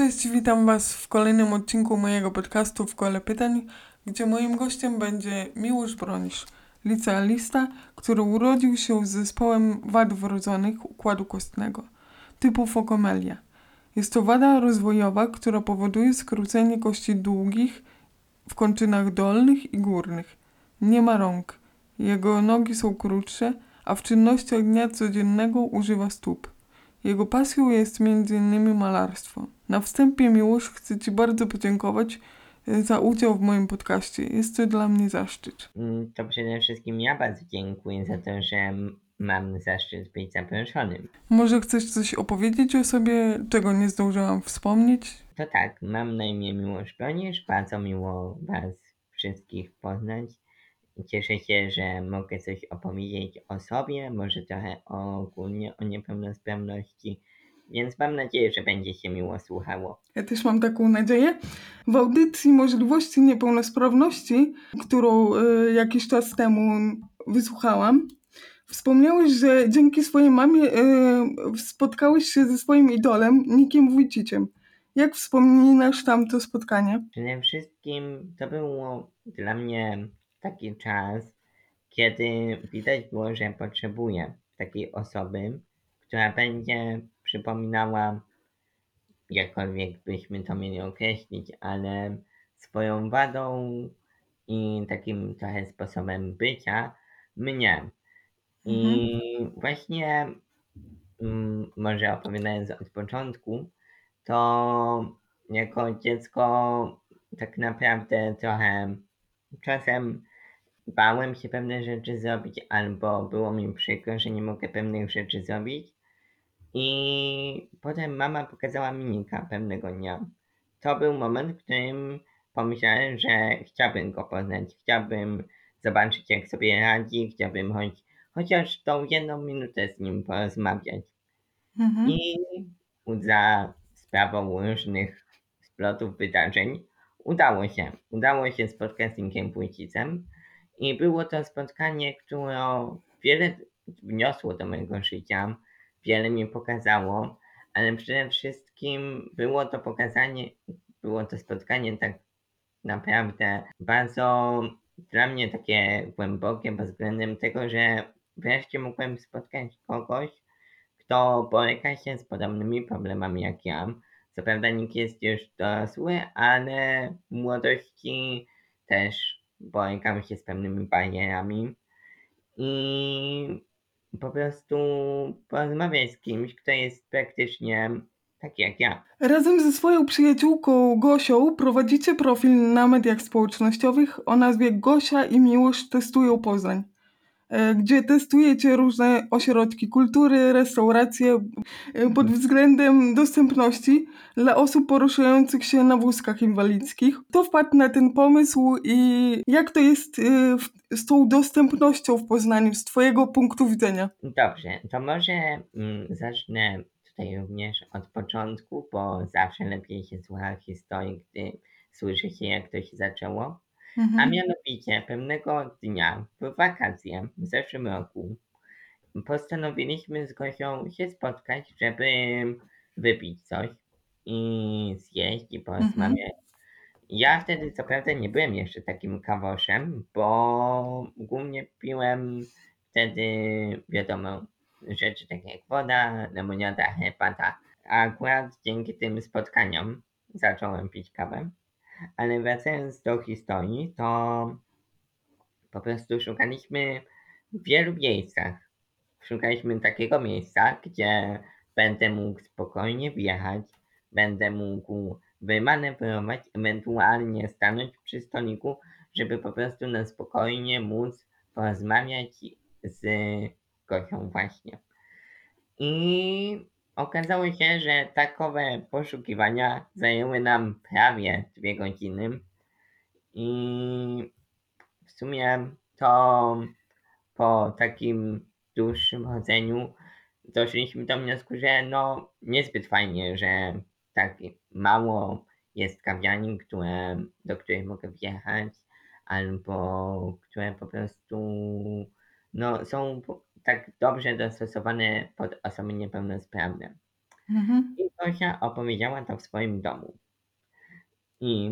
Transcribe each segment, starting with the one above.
Cześć, witam Was w kolejnym odcinku mojego podcastu w Kole Pytań, gdzie moim gościem będzie Miłosz Bronisz, licealista, który urodził się z zespołem wad wrodzonych układu kostnego, typu fokomelia. Jest to wada rozwojowa, która powoduje skrócenie kości długich w kończynach dolnych i górnych. Nie ma rąk. Jego nogi są krótsze, a w czynnościach dnia codziennego używa stóp. Jego pasją jest m.in. malarstwo. Na wstępie Miłosz chcę Ci bardzo podziękować e, za udział w moim podcaście. Jest to dla mnie zaszczyt. Mm, To przede wszystkim ja bardzo dziękuję za to, że mam zaszczyt być zaproszonym. Może chcesz coś opowiedzieć o sobie, czego nie zdążyłam wspomnieć? To tak, mam na imię Miłosz bardzo miło Was wszystkich poznać. Cieszę się, że mogę coś opowiedzieć o sobie, może trochę ogólnie o niepełnosprawności, więc mam nadzieję, że będzie się miło słuchało. Ja też mam taką nadzieję. W audycji Możliwości Niepełnosprawności, którą e, jakiś czas temu wysłuchałam, wspomniałeś, że dzięki swojej mamie e, spotkałeś się ze swoim idolem, Nikiem Wójciciem. Jak wspominasz tamto spotkanie? Przede wszystkim to było dla mnie taki czas, kiedy widać było, że potrzebuję takiej osoby, która będzie przypominała, jakkolwiek byśmy to mieli określić, ale swoją wadą i takim trochę sposobem bycia mnie. I właśnie mm, może opowiadając od początku, to jako dziecko tak naprawdę trochę czasem bałem się pewne rzeczy zrobić, albo było mi przykro, że nie mogę pewnych rzeczy zrobić. I potem mama pokazała mi Nika pewnego dnia. To był moment, w którym pomyślałem, że chciałbym go poznać, chciałbym zobaczyć, jak sobie radzi, chciałbym choć, chociaż tą jedną minutę z nim porozmawiać. Mhm. I za sprawą różnych splotów wydarzeń udało się. Udało się spotkać z Linkiem Płycicem i było to spotkanie, które wiele wniosło do mojego życia, wiele mi pokazało, ale przede wszystkim było to pokazanie, było to spotkanie tak naprawdę bardzo dla mnie takie głębokie pod względem tego, że wreszcie mogłem spotkać kogoś, kto boryka się z podobnymi problemami jak ja. Co prawda nikt jest już dorosły, ale w młodości też borykam się z pewnymi barierami i po prostu porozmawiać z kimś, kto jest praktycznie taki jak ja. Razem ze swoją przyjaciółką Gosią prowadzicie profil na mediach społecznościowych o nazwie Gosia i Miłosz testują Poznań, gdzie testujecie różne ośrodki kultury, restauracje e, pod względem dostępności dla osób poruszających się na wózkach inwalidzkich. Kto wpadł na ten pomysł i jak to jest e, z tą dostępnością w Poznaniu z Twojego punktu widzenia? Dobrze, to może mm, zacznę tutaj również od początku, bo zawsze lepiej się słucha historii, gdy słyszy się jak to się zaczęło. A Mhm. mianowicie pewnego dnia w wakacje w zeszłym roku postanowiliśmy z Gosią się spotkać, żeby wypić coś i zjeść i porozmawiać. Ja wtedy co prawda nie byłem jeszcze takim kawoszem, bo głównie piłem wtedy, wiadomo, rzeczy takie jak woda, lemoniada, herbata. A akurat dzięki tym spotkaniom zacząłem pić kawę. Ale wracając do historii, to po prostu szukaliśmy w wielu miejscach. Szukaliśmy takiego miejsca, gdzie będę mógł spokojnie wjechać, będę mógł wymanewrować, ewentualnie stanąć przy stoliku, żeby po prostu na spokojnie móc porozmawiać z Gosią właśnie. I okazało się, że takowe poszukiwania zajęły nam prawie dwie godziny. I w sumie to po takim dłuższym chodzeniu doszliśmy do wniosku, że no niezbyt fajnie, że tak mało jest kawiarni, które, do których mogę wjechać, albo które po prostu no, są tak dobrze dostosowane pod osoby niepełnosprawne. Mhm. I Gosia opowiedziała to w swoim domu. I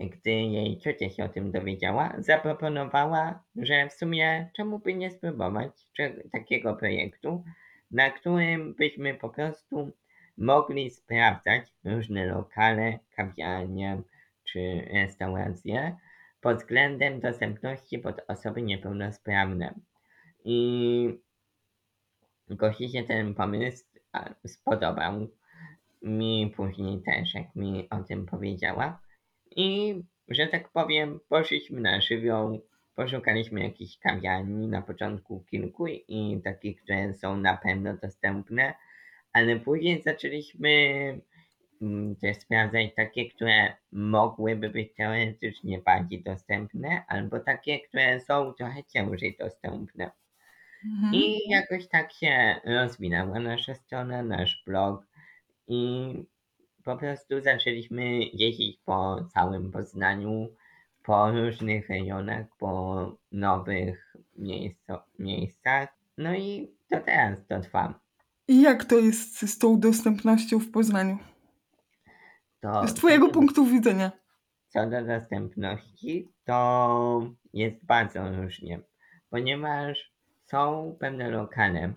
gdy jej ciocia się o tym dowiedziała, zaproponowała, że w sumie czemu by nie spróbować takiego projektu, na którym byśmy po prostu mogli sprawdzać różne lokale, kawiarnie czy restauracje pod względem dostępności pod osoby niepełnosprawne. I Gosi się ten pomysł spodobał mi później też, jak mi o tym powiedziała. I, że tak powiem, poszliśmy na żywioł, poszukaliśmy jakichś kawiarni, na początku kilku i takich, które są na pewno dostępne, ale później zaczęliśmy mm, też sprawdzać takie, które mogłyby być teoretycznie bardziej dostępne, albo takie, które są trochę ciężej dostępne. Mhm. I jakoś tak się rozwinęła nasza strona, nasz blog i po prostu zaczęliśmy jeździć po całym Poznaniu, po różnych rejonach, po nowych miejsco, miejscach. No i to teraz to trwa. I jak to jest z tą dostępnością w Poznaniu? To Z twojego do- punktu widzenia. Co do dostępności, to jest bardzo różnie, ponieważ są pewne lokale,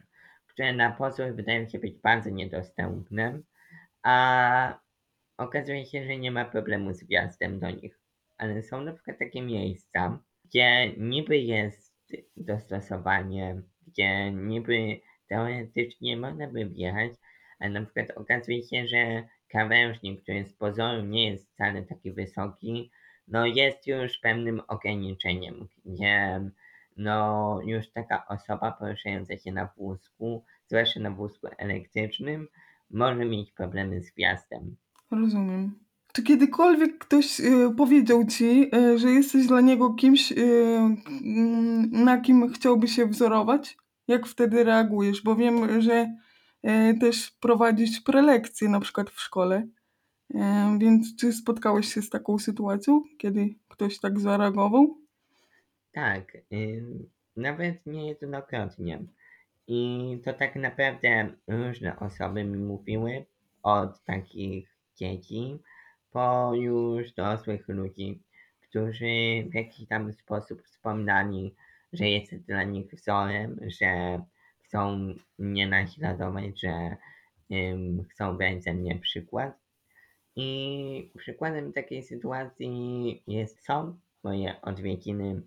które na pozór wydają się być bardzo niedostępne, a okazuje się, że nie ma problemu z wjazdem do nich. Ale są na przykład takie miejsca, gdzie niby jest dostosowanie, gdzie niby teoretycznie można by wjechać, ale na przykład okazuje się, że krawężnik, który z pozoru nie jest wcale taki wysoki, no jest już pewnym ograniczeniem, gdzie no już taka osoba poruszająca się na wózku, zwłaszcza na wózku elektrycznym, może mieć problemy z wjazdem. Rozumiem. Czy kiedykolwiek ktoś y, powiedział ci, y, że jesteś dla niego kimś, y, mm, na kim chciałby się wzorować? Jak wtedy reagujesz? Bo wiem, że y, też prowadzisz prelekcje na przykład w szkole. Y, więc czy spotkałeś się z taką sytuacją, kiedy ktoś tak zareagował? Tak, ym, nawet niejednokrotnie. I to tak naprawdę różne osoby mi mówiły, od takich dzieci po już dorosłych ludzi, którzy w jakiś tam sposób wspominali, że jestem dla nich wzorem, że chcą mnie naśladować, że chcą brać ze mnie przykład. I przykładem takiej sytuacji jest są moje odwiedziny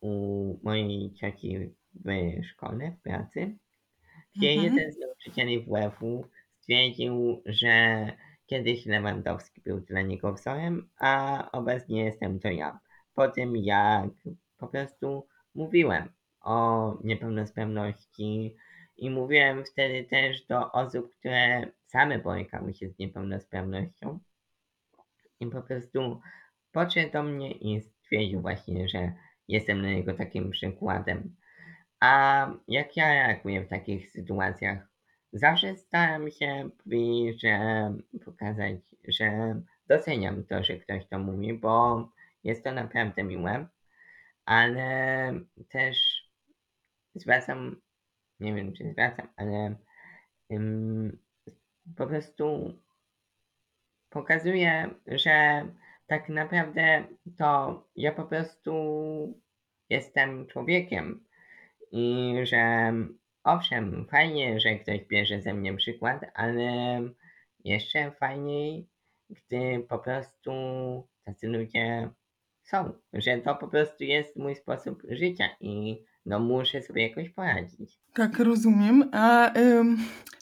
u mojej cioci w szkole, w pracy, gdzie Mhm. jeden z nauczycieli WF-u stwierdził, że kiedyś Lewandowski był dla niego wzorem, a obecnie jestem to ja. Po tym jak po prostu mówiłem o niepełnosprawności i mówiłem wtedy też do osób, które same borykały się z niepełnosprawnością i po prostu podszedł do mnie i stwierdził właśnie, że jestem dla niego takim przykładem. A jak ja reaguję w takich sytuacjach? Zawsze staram się że pokazać, że doceniam to, że ktoś to mówi, bo jest to naprawdę miłe, ale też zwracam, nie wiem czy zwracam, ale ym, po prostu pokazuje, że tak naprawdę to ja po prostu jestem człowiekiem i że owszem, fajnie, że ktoś bierze ze mnie przykład, ale jeszcze fajniej, gdy po prostu tacy ludzie są, że to po prostu jest mój sposób życia i no muszę sobie jakoś poradzić. Tak, rozumiem. A ym,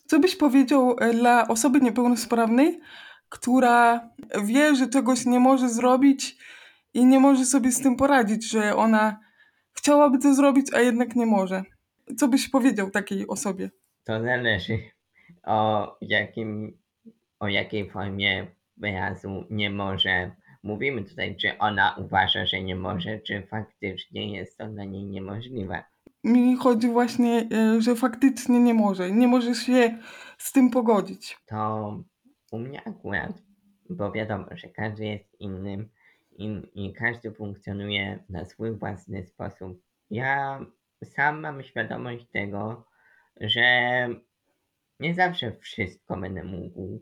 co byś powiedział e, dla osoby niepełnosprawnej, która wie, że czegoś nie może zrobić i nie może sobie z tym poradzić, że ona chciałaby to zrobić, a jednak nie może? Co byś powiedział takiej osobie? To zależy o jakim, o jakiej formie wyrazu nie może. Mówimy tutaj, czy ona uważa, że nie może, czy faktycznie jest to dla niej niemożliwe. Mi chodzi właśnie, e, że faktycznie nie może. Nie może się z tym pogodzić. To u mnie akurat, bo wiadomo, że każdy jest innym i, i każdy funkcjonuje na swój własny sposób. Ja sam mam świadomość tego, że nie zawsze wszystko będę mógł,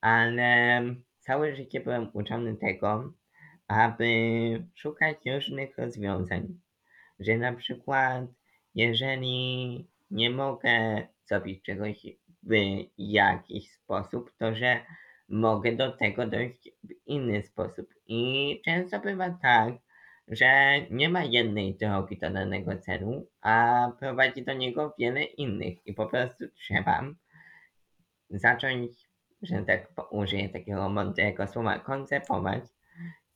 ale całe życie byłem uczony tego, aby szukać różnych rozwiązań. Że na przykład, jeżeli nie mogę zrobić czegoś w jakiś sposób, to że mogę do tego dojść w inny sposób. I często bywa tak, że nie ma jednej drogi do danego celu, a prowadzi do niego wiele innych i po prostu trzeba zacząć, że tak użyję takiego mądrego słowa, koncepować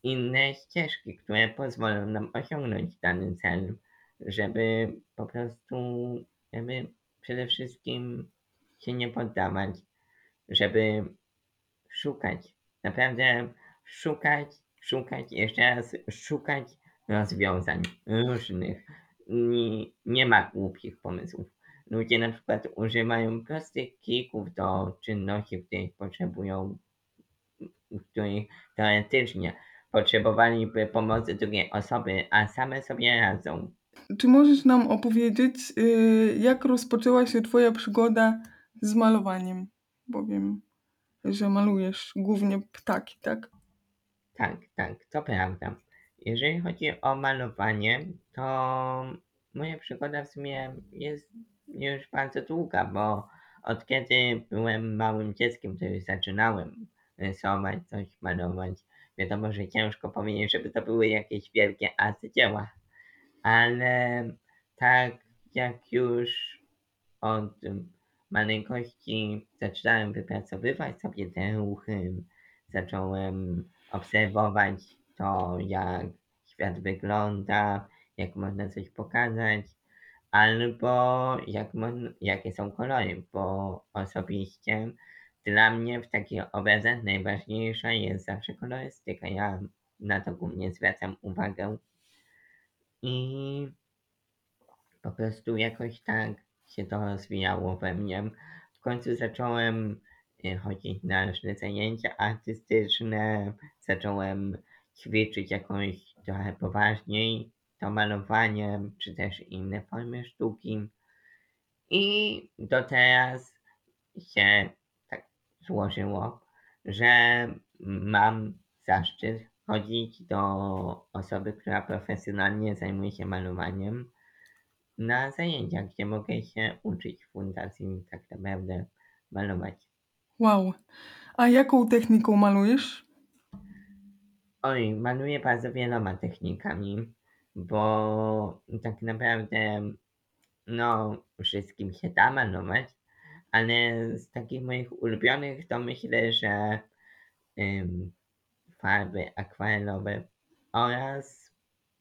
inne ścieżki, które pozwolą nam osiągnąć dany cel, żeby po prostu, żeby przede wszystkim się nie poddawać, żeby szukać, naprawdę szukać, szukać, jeszcze raz szukać rozwiązań różnych. Nie, nie ma głupich pomysłów. Ludzie na przykład używają prostych klików do czynności, których potrzebują, których teoretycznie potrzebowaliby pomocy drugiej osoby, a same sobie radzą. Czy możesz nam opowiedzieć, y, jak rozpoczęła się Twoja przygoda z malowaniem? Bo wiem, że malujesz głównie ptaki, tak? Tak, tak, to prawda. Jeżeli chodzi o malowanie, to moja przygoda w sumie jest już bardzo długa, bo od kiedy byłem małym dzieckiem, to już zaczynałem rysować, coś malować. Wiadomo, że ciężko powiedzieć, żeby to były jakieś wielkie arcydzieła, ale tak jak już od maleńkości zaczynałem wypracowywać sobie te ruchy, zacząłem obserwować to, jak świat wygląda, jak można coś pokazać, albo jak jakie są kolory, bo osobiście dla mnie w takich obrazach najważniejsza jest zawsze kolorystyka. Ja na to głównie zwracam uwagę i po prostu jakoś tak się to rozwijało we mnie. W końcu zacząłem y, chodzić na różne zajęcia artystyczne, zacząłem ćwiczyć jakoś trochę poważniej to malowanie, czy też inne formy sztuki. I do teraz się tak złożyło, że mam zaszczyt chodzić do osoby, która profesjonalnie zajmuje się malowaniem na zajęcia, gdzie mogę się uczyć w fundacji tak naprawdę malować. Wow. A jaką techniką malujesz? Oj, maluję bardzo wieloma technikami, bo tak naprawdę no wszystkim się da malować, ale z takich moich ulubionych to myślę, że ym, farby akwarelowe oraz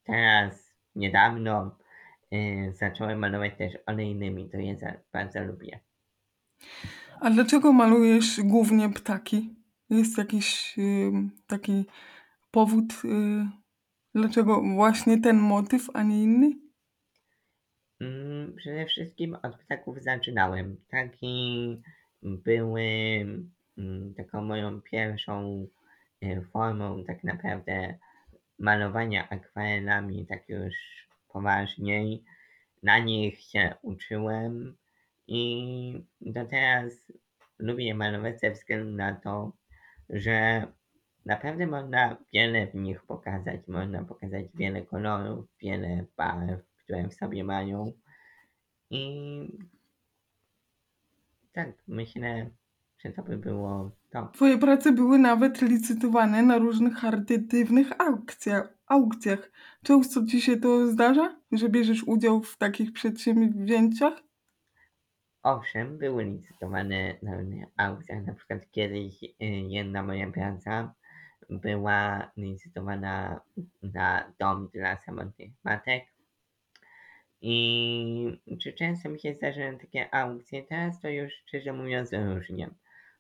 teraz niedawno zacząłem malować też olejnymi, to je za, bardzo lubię. A dlaczego malujesz głównie ptaki? Jest jakiś y, taki powód, y, dlaczego właśnie ten motyw, a nie inny? Mm, przede wszystkim od ptaków zaczynałem. Ptaki były mm, taką moją pierwszą y, formą tak naprawdę malowania akwarelami tak już poważniej. Na nich się uczyłem i do teraz lubię malować ze względu na to, że naprawdę można wiele w nich pokazać. Można pokazać wiele kolorów, wiele barw, które w sobie mają. I tak, myślę, że to by było to. Twoje prace były nawet licytowane na różnych charytatywnych aukcjach. aukcjach. Często ci się to zdarza, że bierzesz udział w takich przedsięwzięciach? Owszem, były licytowane na różnych aukcjach. Na przykład kiedyś y, jedna moja praca była licytowana na dom dla samotnych matek. I czy często mi się zdarzają takie aukcje? Teraz to już szczerze mówiąc różnie,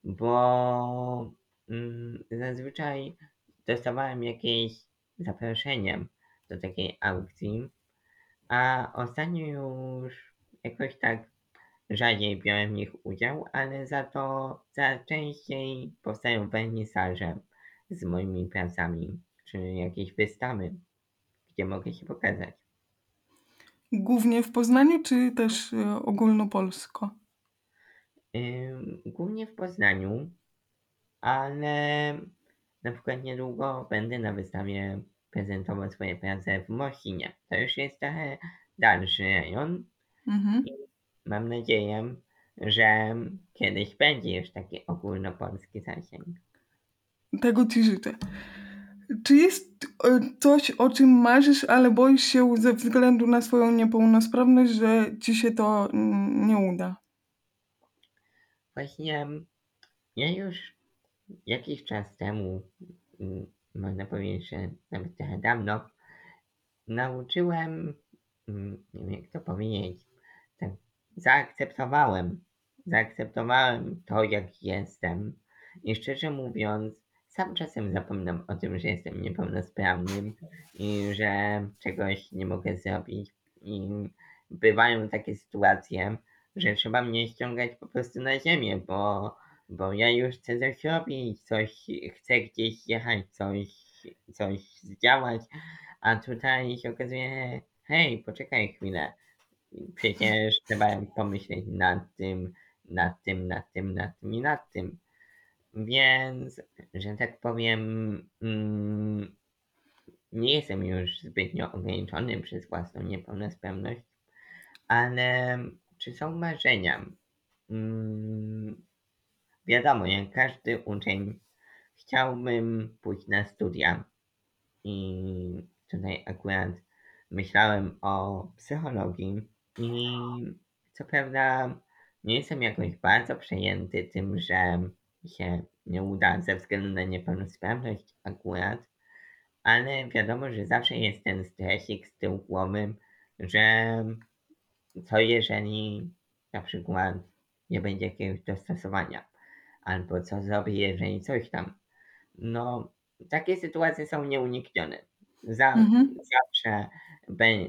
bo mm, zazwyczaj dostawałem jakieś zaproszenie do takiej aukcji, a ostatnio już jakoś tak rzadziej biorę w nich udział, ale za to za częściej powstają wernisaże z moimi pracami, czy jakieś wystawy, gdzie mogę się pokazać. Głównie w Poznaniu, czy też y, ogólnopolsko? Głównie w Poznaniu, ale na przykład niedługo będę na wystawie prezentował swoje prace w Mosinie. To już jest trochę dalszy rejon. Mhm. Mam nadzieję, że kiedyś będzie już taki ogólnopolski zasięg. Tego ci życzę. Czy jest e, coś, o czym marzysz, ale boisz się ze względu na swoją niepełnosprawność, że ci się to mm, nie uda? Właśnie ja już jakiś czas temu, można powiedzieć, że nawet trochę dawno, nauczyłem, nie wiem jak to powiedzieć, tak, zaakceptowałem, zaakceptowałem to, jak jestem. I szczerze mówiąc, sam czasem zapominam o tym, że jestem niepełnosprawnym i że czegoś nie mogę zrobić. I bywają takie sytuacje, że trzeba mnie ściągać po prostu na ziemię, bo, bo ja już chcę coś robić, coś chcę gdzieś jechać, coś, coś zdziałać, a tutaj się okazuje, hej, poczekaj chwilę, przecież trzeba pomyśleć nad tym, nad tym, nad tym, nad tym i nad tym. Więc, że tak powiem, mm, nie jestem już zbytnio ograniczony przez własną niepełnosprawność, ale czy są marzenia? Mm, wiadomo, jak każdy uczeń, chciałbym pójść na studia i tutaj akurat myślałem o psychologii i co prawda nie jestem jakoś bardzo przejęty tym, że się nie uda ze względu na niepełnosprawność akurat, ale wiadomo, że zawsze jest ten stresik z tyłu głowy, że co jeżeli na przykład nie będzie jakiegoś dostosowania, albo co zrobię, jeżeli coś tam. No, takie sytuacje są nieuniknione. Za, Mhm. Zawsze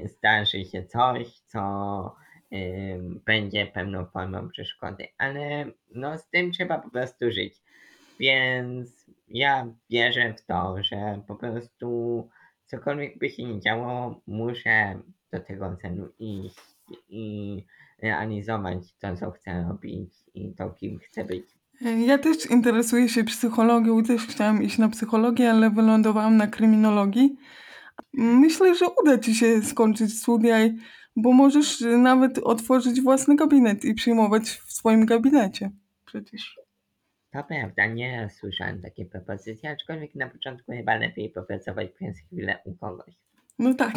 zdarzy się coś, co ym, będzie pewną formą przeszkody, ale no, z tym trzeba po prostu żyć. Więc ja wierzę w to, że po prostu cokolwiek by się nie działo, muszę do tego celu iść i realizować to, co chcę robić i to, kim chcę być. Ja też interesuję się psychologią i też chciałam iść na psychologię, ale wylądowałam na kryminologii. Myślę, że uda ci się skończyć studia, bo możesz nawet otworzyć własny gabinet i przyjmować w swoim gabinecie. Przecież. To prawda, nie słyszałem takiej propozycji, aczkolwiek na początku chyba lepiej popracować przez chwilę u kogoś. No tak.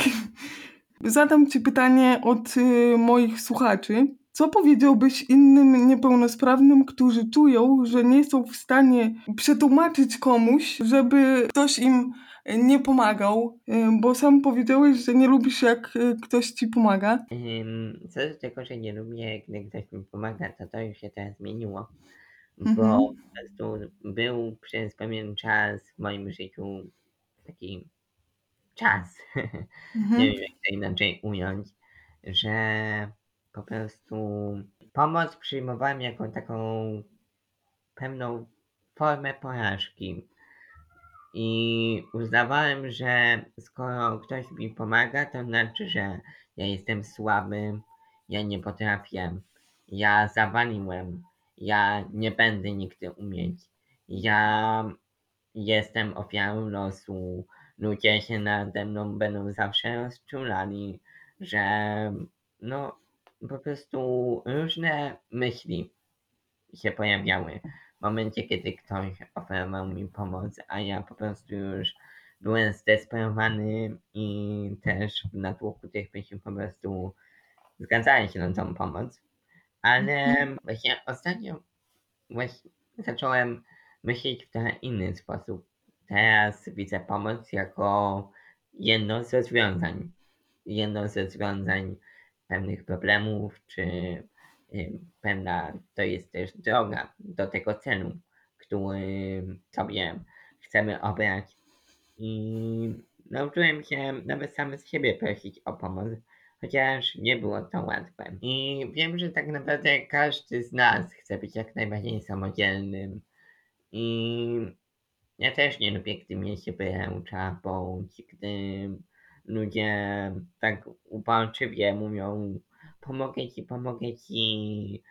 Zadam ci pytanie od y, moich słuchaczy. Co powiedziałbyś innym niepełnosprawnym, którzy czują, że nie są w stanie przetłumaczyć komuś, żeby ktoś im nie pomagał? Y, Bo sam powiedziałeś, że nie lubisz, jak y, ktoś ci pomaga. Co do tego, że nie lubię, gdy ktoś mi pomaga, to to już się teraz zmieniło, Mhm. bo po prostu był przez pewien czas w moim życiu taki czas, nie Mhm. wiem jak to inaczej ująć, że po prostu pomoc przyjmowałem jako taką pewną formę porażki. I uznawałem, że skoro ktoś mi pomaga, to znaczy, że ja jestem słaby, ja nie potrafię, ja zawaliłem, ja nie będę nigdy umieć, ja jestem ofiarą losu, ludzie się nade mną będą zawsze rozczulali, że no po prostu różne myśli się pojawiały w momencie, kiedy ktoś oferował mi pomoc, a ja po prostu już byłem zdesperowany i też w natłoku tych myśli po prostu zgadzałem się na tą pomoc. Ale właśnie ostatnio właśnie zacząłem myśleć w trochę inny sposób. Teraz widzę pomoc jako jedno z rozwiązań. Jedno z rozwiązań pewnych problemów, czy y, pewna to jest też droga do tego celu, który sobie chcemy obrać. I nauczyłem się nawet sam z siebie prosić o pomoc, chociaż nie było to łatwe. I wiem, że tak naprawdę każdy z nas chce być jak najbardziej samodzielnym. I ja też nie lubię, gdy mnie się wyręcza, bądź gdy ludzie tak uporczywie mówią pomogę ci, pomogę ci,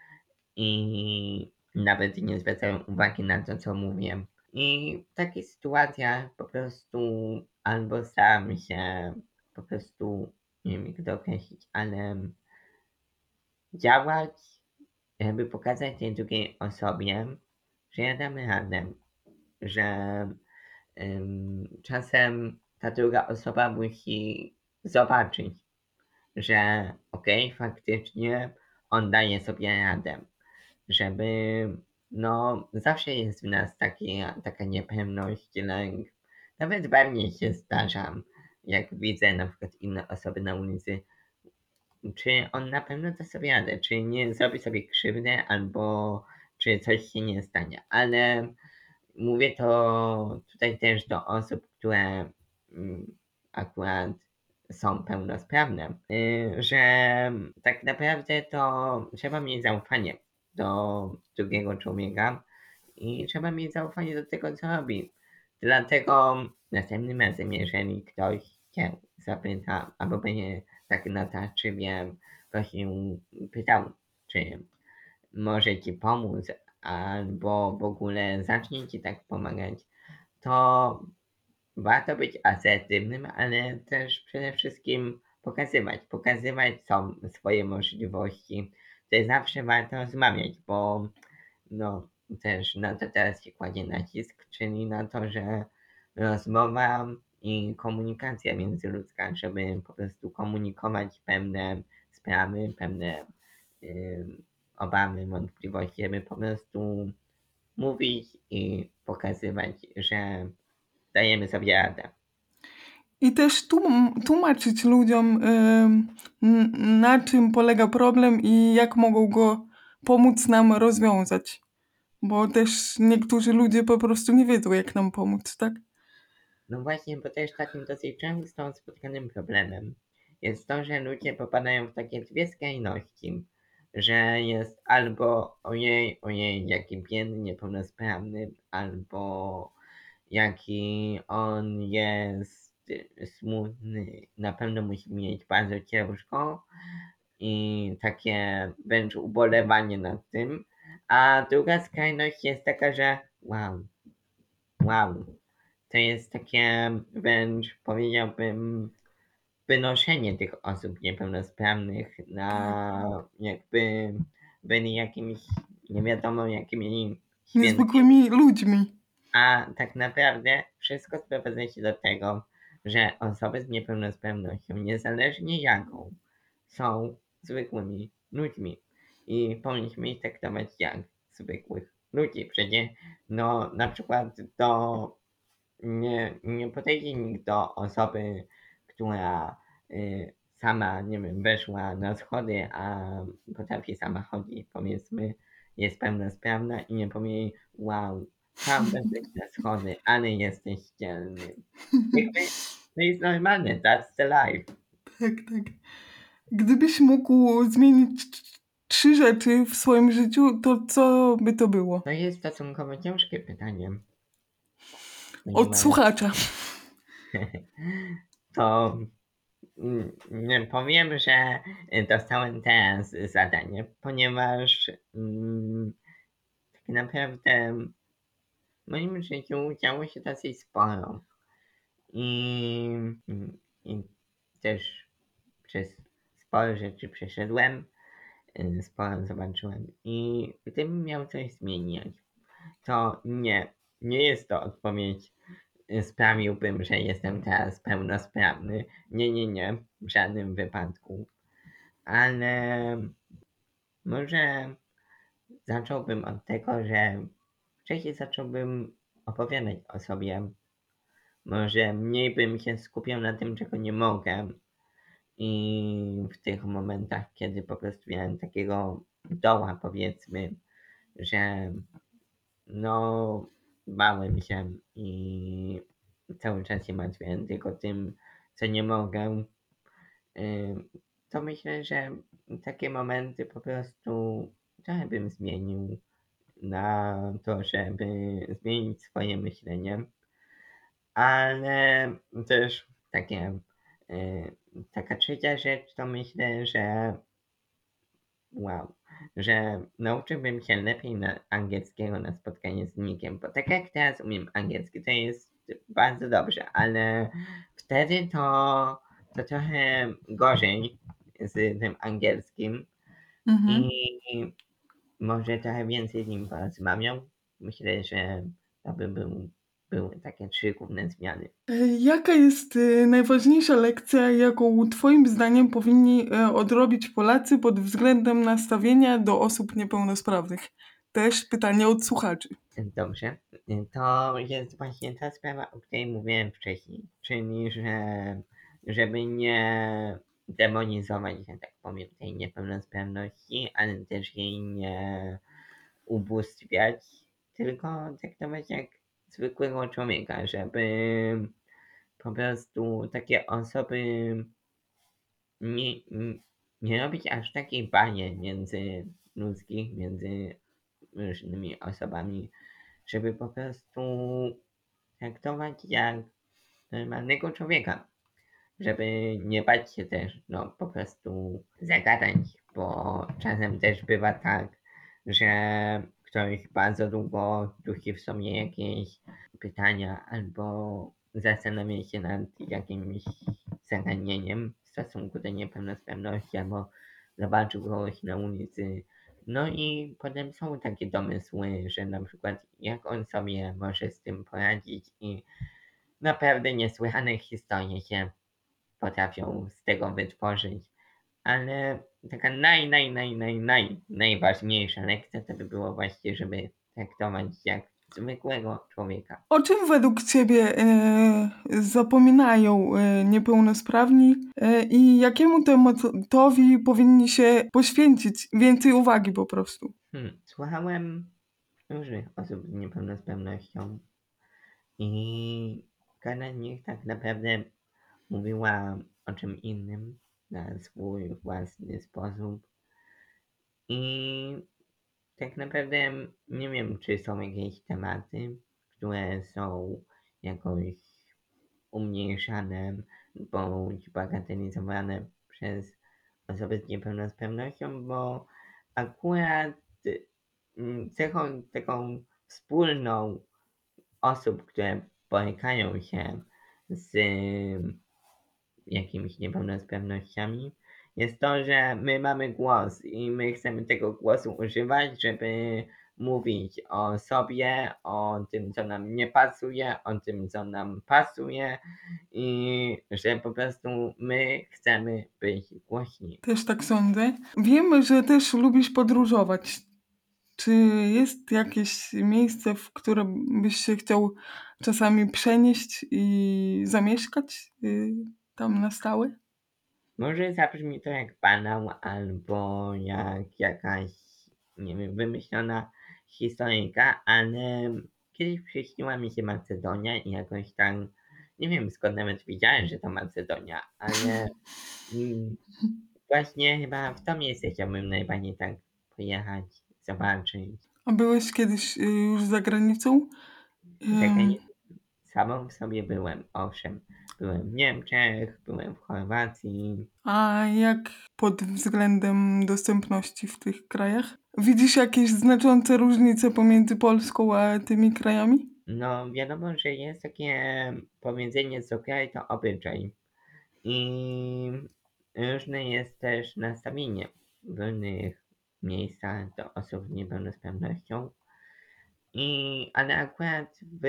i nawet nie zwracają uwagi na to, co mówię. I w takich sytuacjach po prostu albo staram się po prostu, nie wiem jak to określić, ale działać, żeby pokazać tej drugiej osobie, że ja dam radę, że czasem ta druga osoba musi zobaczyć, że okej, okay, faktycznie on daje sobie radę, żeby no zawsze jest w nas taki, taka niepewność, lęk. Nawet we mnie się zdarza, jak widzę na przykład inne osoby na ulicy, czy on na pewno da sobie radę, czy nie zrobi sobie krzywdę, albo czy coś się nie stanie. Ale mówię to tutaj też do osób, które mm, akurat są pełnosprawne, y, że tak naprawdę to trzeba mieć zaufanie do drugiego człowieka i trzeba mieć zaufanie do tego, co robi. Dlatego następnym razem, jeżeli ktoś cię zapyta, albo będzie tak natarczywie prosił, pytał, czy może ci pomóc, albo w ogóle zacznie ci tak pomagać, to warto być asertywnym, ale też przede wszystkim pokazywać, pokazywać są swoje możliwości. To zawsze warto rozmawiać, bo no też na to teraz się kładzie nacisk, czyli na to, że rozmowa i komunikacja międzyludzka, żeby po prostu komunikować pewne sprawy, pewne yy, obawy, wątpliwości, żeby po prostu mówić i pokazywać, że dajemy sobie radę. I też tłumaczyć ludziom, na czym polega problem i jak mogą go pomóc nam rozwiązać. Bo też niektórzy ludzie po prostu nie wiedzą, jak nam pomóc, tak? No właśnie, bo też takim dosyć często spotkanym problemem jest to, że ludzie popadają w takie dwie skrajności, że jest albo ojej, ojej, jaki biedny, niepełnosprawny, albo jaki on jest smutny, na pewno musi mieć bardzo ciężko i takie wręcz ubolewanie nad tym. A druga skrajność jest taka, że wow, wow, to jest takie wręcz powiedziałbym wynoszenie tych osób niepełnosprawnych na jakby byli jakimiś nie wiadomo jakimi niezwykłymi ludźmi. A tak naprawdę wszystko sprowadza się do tego, że osoby z niepełnosprawnością, niezależnie jaką, są zwykłymi ludźmi i powinniśmy ich traktować jak zwykłych ludzi. Przecież no na przykład do nie, nie podejdzie nikt do osoby, która y, sama, nie wiem, weszła na schody, a potrafi sama chodzić, powiedzmy, jest pełnosprawna i nie powie wow, tam będziesz na schody, ale jesteś dzielny. Jakby, to jest normalne, that's the life. Tak, tak. Gdybyś mógł zmienić trzy rzeczy w swoim życiu, to co by to było? To jest stosunkowo ciężkie pytanie. Od słuchacza. to nie powiem, że dostałem teraz zadanie, ponieważ mm, tak naprawdę w moim życiu działo się dosyć sporo. I, i też przez sporo rzeczy przeszedłem, sporo zobaczyłem. I gdybym miał coś zmieniać, to nie, nie jest to odpowiedź sprawiłbym, że jestem teraz pełnosprawny. Nie, nie, nie, w żadnym wypadku. Ale może zacząłbym od tego, że wcześniej zacząłbym opowiadać o sobie. Może mniej bym się skupiał na tym, czego nie mogę. I w tych momentach, kiedy po prostu miałem takiego doła, powiedzmy, że no bałem się i cały czas się martwiłem tylko tym, co nie mogę, to myślę, że takie momenty po prostu trochę bym zmienił na to, żeby zmienić swoje myślenie. Ale też takie, taka trzecia rzecz to myślę, że wow, że nauczyłbym się lepiej na angielskiego na spotkanie z Nikiem, bo tak jak teraz umiem angielski, to jest bardzo dobrze, ale wtedy to, to trochę gorzej z tym angielskim Mhm. i może trochę więcej z nim porozmawiał. Myślę, że to by był, były takie trzy główne zmiany. E, Jaka jest e, najważniejsza lekcja, jaką Twoim zdaniem powinni e, odrobić Polacy pod względem nastawienia do osób niepełnosprawnych? Też pytanie od słuchaczy. Dobrze. To jest właśnie ta sprawa, o której mówiłem wcześniej, czyli że żeby nie demonizować, że tak powiem, tej niepełnosprawności, ale też jej nie ubóstwiać, tylko traktować jak zwykłego człowieka, żeby po prostu takie osoby nie, nie robić aż takiej barier międzyludzkich, między różnymi osobami, żeby po prostu traktować jak normalnego człowieka. Żeby nie bać się też, no po prostu zagadać, bo czasem też bywa tak, że ktoś bardzo długo dusi w sobie jakieś pytania albo zastanawia się nad jakimś zagadnieniem w stosunku do niepełnosprawności albo zobaczył kogoś na ulicy. No i potem są takie domysły, że na przykład jak on sobie może z tym poradzić i naprawdę niesłychane historie się potrafią z tego wytworzyć. Ale taka naj, naj, naj, naj, naj, najważniejsza lekcja to by było właśnie, żeby traktować jak zwykłego człowieka. O czym według Ciebie e, zapominają e, niepełnosprawni e, i jakiemu tematowi powinni się poświęcić więcej uwagi po prostu? Hmm. Słuchałem różnych osób z niepełnosprawnością i każda z nich tak naprawdę mówiła o czym innym na swój własny sposób. I tak naprawdę nie wiem, czy są jakieś tematy, które są jakoś umniejszane bądź bagatelizowane przez osoby z niepełnosprawnością, bo akurat mm, cechą taką wspólną osób, które borykają się z jakimiś niepełnosprawnościami, jest to, że my mamy głos i my chcemy tego głosu używać, żeby mówić o sobie, o tym, co nam nie pasuje, o tym, co nam pasuje i że po prostu my chcemy być głośni. Też tak sądzę. Wiemy, że też lubisz podróżować. Czy jest jakieś miejsce, w którym byś się chciał czasami przenieść i zamieszkać y, tam na stałe? Może zabrzmi to jak banał albo jak jakaś, nie wiem, wymyślona historyjka, ale kiedyś przyśniła mi się Macedonia i jakoś tam, nie wiem skąd nawet widziałem, że to Macedonia, ale mm, właśnie chyba w to miejsce chciałbym najbardziej tak pojechać, zobaczyć. A byłeś kiedyś y, już za granicą? Za Ym, granicą samą w sobie byłem, owszem. Byłem w Niemczech, byłem w Chorwacji. A jak pod względem dostępności w tych krajach? Widzisz jakieś znaczące różnice pomiędzy Polską a tymi krajami? No, wiadomo, że jest takie powiedzenie, co kraj to obyczaj. I różne jest też nastawienie w różnych miejscach do osób z niepełnosprawnością. I, ale akurat w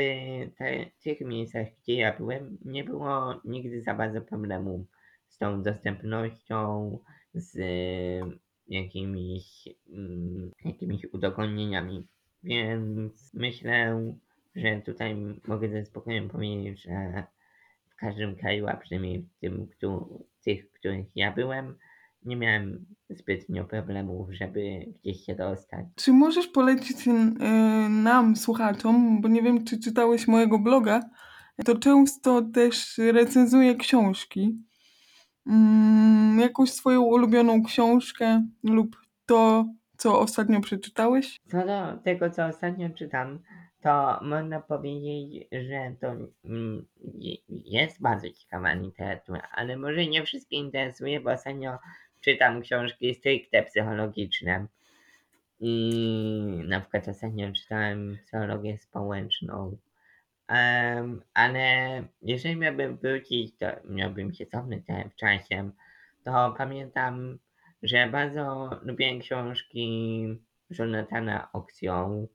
te, tych miejscach, gdzie ja byłem, nie było nigdy za bardzo problemu z tą dostępnością, z jakimiś, mm, jakimiś udogodnieniami. Więc myślę, że tutaj mogę ze spokojem powiedzieć, że w każdym kraju, a przynajmniej w tym, któ- tych, w których ja byłem, nie miałem zbytnio problemów, żeby gdzieś się dostać. Czy możesz polecić y, nam, słuchaczom, bo nie wiem, czy czytałeś mojego bloga, to często też recenzuję książki. Mm, jakąś swoją ulubioną książkę lub to, co ostatnio przeczytałeś? Co do tego, co ostatnio czytam, to można powiedzieć, że to mm, je- jest bardzo ciekawa literatura, ale może nie wszystkie interesuje, bo ostatnio czytam książki stricte psychologiczne I na przykład ostatnio czytałem psychologię społeczną. Em, ale jeżeli miałbym wrócić, to miałbym się cofnąć w czasie, to pamiętam, że bardzo lubiłem książki Jonathana Oxioł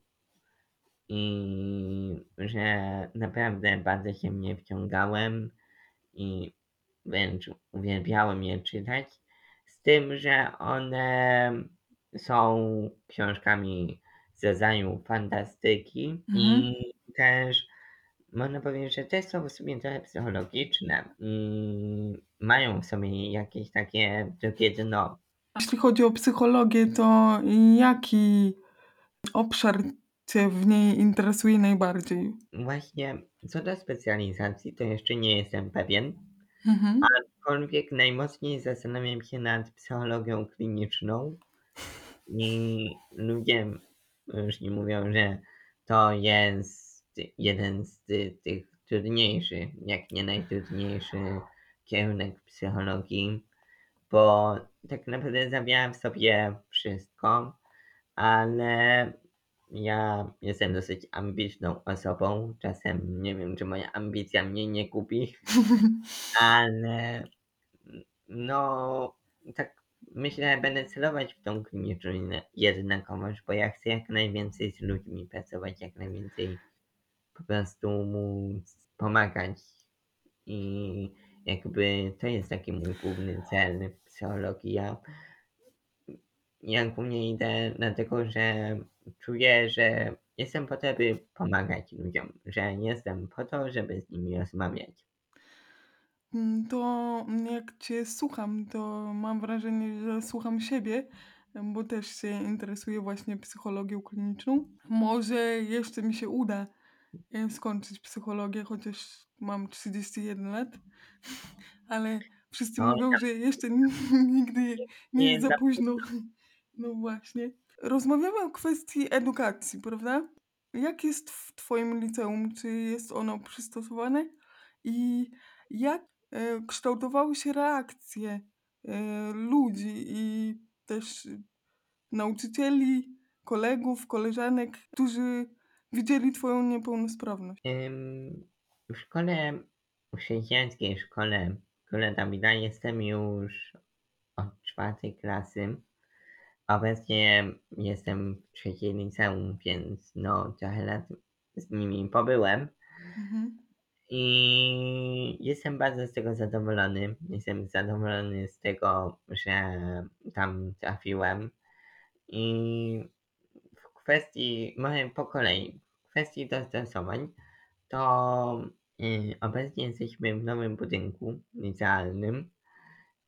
i że naprawdę bardzo się w nie wciągałem i wręcz uwielbiałem je czytać. Z tym, że one są książkami z rodzaju fantastyki i też można powiedzieć, że też są w sumie trochę psychologiczne i mają w sobie jakieś takie drugie dno. Jeśli chodzi o psychologię, to jaki obszar Cię w niej interesuje najbardziej? Właśnie co do specjalizacji, to jeszcze nie jestem pewien, Mhm. Aczkolwiek najmocniej zastanawiam się nad psychologią kliniczną i ludzie różni mówią, że to jest jeden z ty tych trudniejszych, jak nie najtrudniejszy kierunek psychologii, bo tak naprawdę zawiera w sobie wszystko, ale ja jestem dosyć ambitną osobą. Czasem nie wiem, czy moja ambicja mnie nie kupi, ale no tak myślę, będę celować w tą kliniczną jednakowość, bo ja chcę jak najwięcej z ludźmi pracować, jak najwięcej po prostu móc pomagać i jakby to jest taki mój główny cel w psychologii. Ja ja głównie idę dlatego, że czuję, że jestem po to, by pomagać ludziom, że nie jestem po to, żeby z nimi rozmawiać. Mm, To jak Cię słucham, to mam wrażenie, że słucham siebie, bo też się interesuję właśnie psychologią kliniczną. Może jeszcze mi się uda e, skończyć psychologię, chociaż mam 31 lat, ale wszyscy No, mówią, że jeszcze nigdy nie jest za późno. No właśnie. Rozmawiamy o kwestii edukacji, prawda? Jak jest w Twoim liceum? Czy jest ono przystosowane? I jak e, kształtowały się reakcje e, ludzi i też nauczycieli, kolegów, koleżanek, którzy widzieli Twoją niepełnosprawność? W szkole, w chrześcijańskiej szkole, szkole Dawida jestem już od czwartej klasy. Obecnie jestem w trzeciej liceum, więc no trochę lat z nimi pobyłem. Mhm. I jestem bardzo z tego zadowolony. Jestem zadowolony z tego, że tam trafiłem. I w kwestii, może po kolei, w kwestii dostosowań, to y, obecnie jesteśmy w nowym budynku licealnym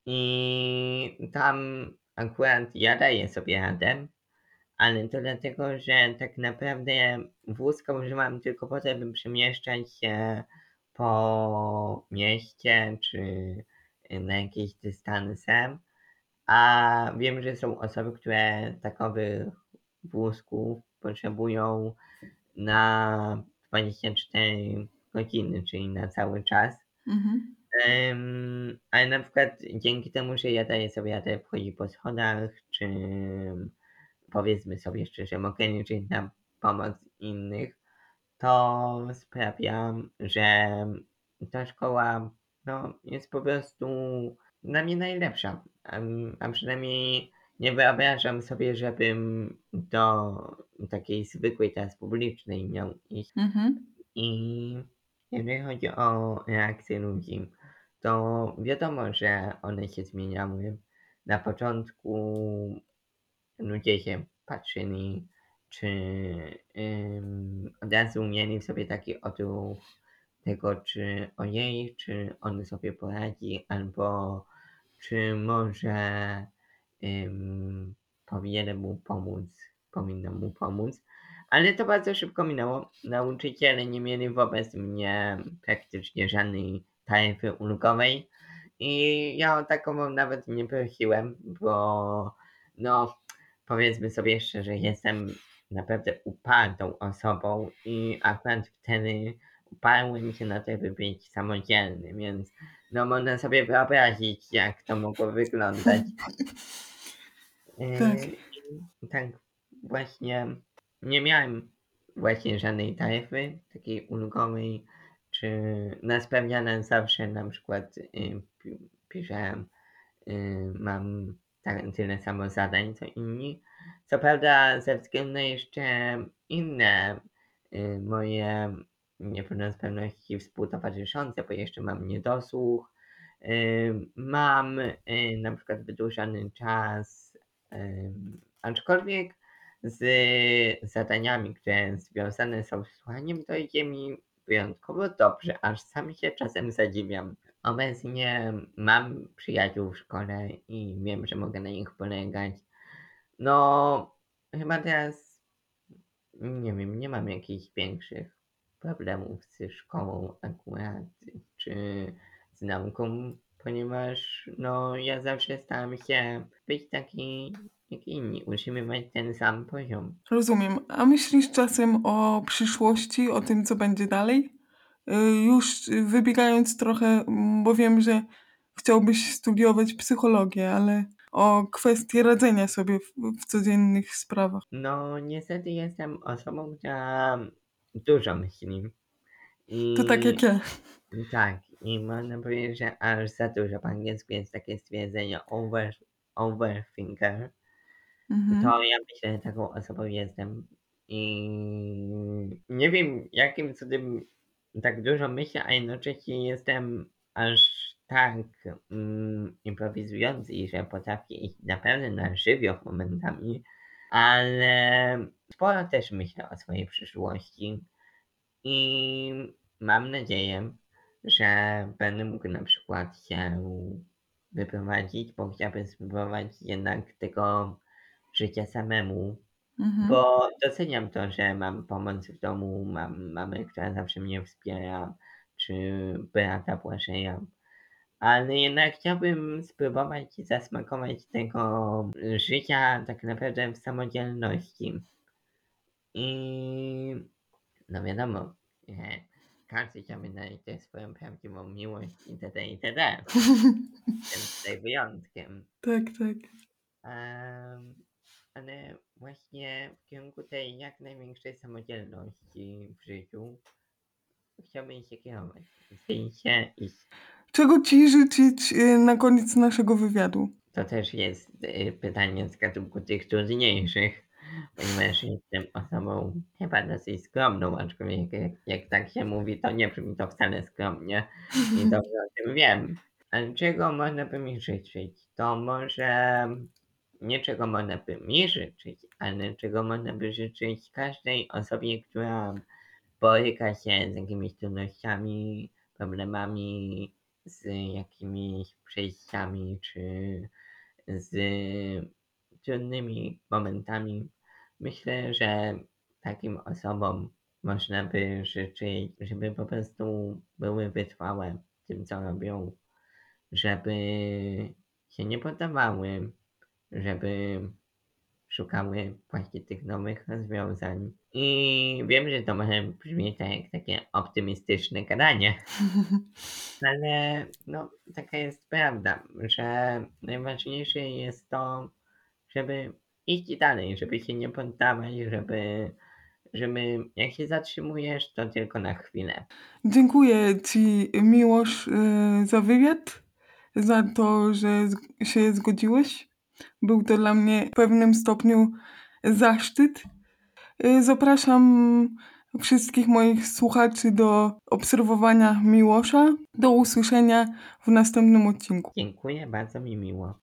i tam akurat ja daję sobie radę, ale to dlatego, że tak naprawdę wózka używam tylko po to, by przemieszczać się po mieście czy na jakieś dystanse, a wiem, że są osoby, które takowych wózków potrzebują na 24 godziny, czyli na cały czas. Mhm. Ale na przykład dzięki temu, że ja daję sobie radę wchodzić po schodach, czy powiedzmy sobie szczerze, mogę liczyć na pomoc innych, to sprawia, że ta szkoła no, jest po prostu dla mnie najlepsza. Em, A przynajmniej nie wyobrażam sobie, żebym do takiej zwykłej teraz publicznej miał iść. Mhm. I jeżeli chodzi o reakcje ludzi, to wiadomo, że one się zmieniały. Na początku ludzie się patrzyli, czy ym, od razu mieli sobie taki odruch tego, czy ojej, czy on sobie poradzi, albo czy może ym, powinienem mu pomóc, powinnam mu pomóc. Ale to bardzo szybko minęło. Nauczyciele nie mieli wobec mnie praktycznie żadnej taryfy ulgowej i ja o taką nawet nie prosiłem, bo no powiedzmy sobie szczerze, jestem naprawdę upartą osobą i akurat wtedy uparłem się na to, by być samodzielny, więc no można sobie wyobrazić, jak to mogło wyglądać. Tak. Yy, tak, właśnie nie miałem właśnie żadnej taryfy takiej ulgowej, czy na spełniane zawsze na przykład y, pi- piszę, y, mam tak, tyle samo zadań co inni. Co prawda ze względu na jeszcze inne y, moje niepełnosprawności współtowarzyszące, bo jeszcze mam niedosłuch, mam na przykład wydłużony czas, aczkolwiek z zadaniami, które związane są z słuchaniem, to idzie mi wyjątkowo dobrze, aż sam się czasem zadziwiam. Obecnie mam przyjaciół w szkole i wiem, że mogę na nich polegać. No, chyba teraz nie wiem, nie mam jakichś większych problemów ze szkołą akurat, czy z nauką, ponieważ no ja zawsze staram się być taki jak inni, utrzymywać ten sam poziom. Rozumiem. A myślisz czasem o przyszłości, o tym, co będzie dalej? Y, Już wybiegając trochę, mm, bo wiem, że chciałbyś studiować psychologię, ale o kwestii radzenia sobie w, w codziennych sprawach. No niestety jestem osobą, która dużo myśli. I To tak jak ja. Tak, i można powiedzieć, że aż za dużo. Po angielsku jest takie stwierdzenie over, overthinker. Mhm. To ja myślę, że taką osobą jestem. I nie wiem, jakim cudem tak dużo myślę, a jednocześnie jestem aż tak mm, improwizujący, że potrafię iść naprawdę na żywioł momentami, ale sporo też myślę o swojej przyszłości i mam nadzieję, że będę mógł na przykład się wyprowadzić, bo chciałbym spróbować jednak tego życia samemu, Mhm. bo doceniam to, że mam pomoc w domu, mam mamę, która zawsze mnie wspiera, czy brata Błażeja. Ale jednak chciałbym spróbować zasmakować tego życia tak naprawdę w samodzielności. I no wiadomo, każdy chciałby znaleźć też swoją prawdziwą miłość itd. itd. Jestem tutaj wyjątkiem. Tak, tak. Em, ale właśnie w kierunku tej jak największej samodzielności w życiu chciałbym się kierować. W sensie iść. Czego ci życzyć y, na koniec naszego wywiadu? To też jest y, pytanie z gatunku tych trudniejszych, ponieważ jestem osobą chyba dosyć skromną, aczkolwiek jak, jak tak się mówi, to nie brzmi to wcale skromnie i dobrze o tym wiem. Ale czego można by mi życzyć? To może nie czego można by mi życzyć, ale czego można by życzyć każdej osobie, która boryka się z jakimiś trudnościami, problemami, z jakimiś przejściami, czy z trudnymi momentami. Myślę, że takim osobom można by życzyć, żeby po prostu były wytrwałe w tym, co robią, żeby się nie poddawały, żeby szukały właśnie tych nowych rozwiązań. I wiem, że to może brzmieć tak jak takie optymistyczne gadanie, ale no taka jest prawda, że najważniejsze jest to, żeby iść dalej, żeby się nie poddawać, żeby, żeby jak się zatrzymujesz, to tylko na chwilę. Dziękuję Ci, Miłosz, y, za wywiad, za to, że się zgodziłeś. Był to dla mnie w pewnym stopniu zaszczyt. Y, Zapraszam wszystkich moich słuchaczy do obserwowania Miłosza. Do usłyszenia w następnym odcinku. Dziękuję, bardzo mi miło.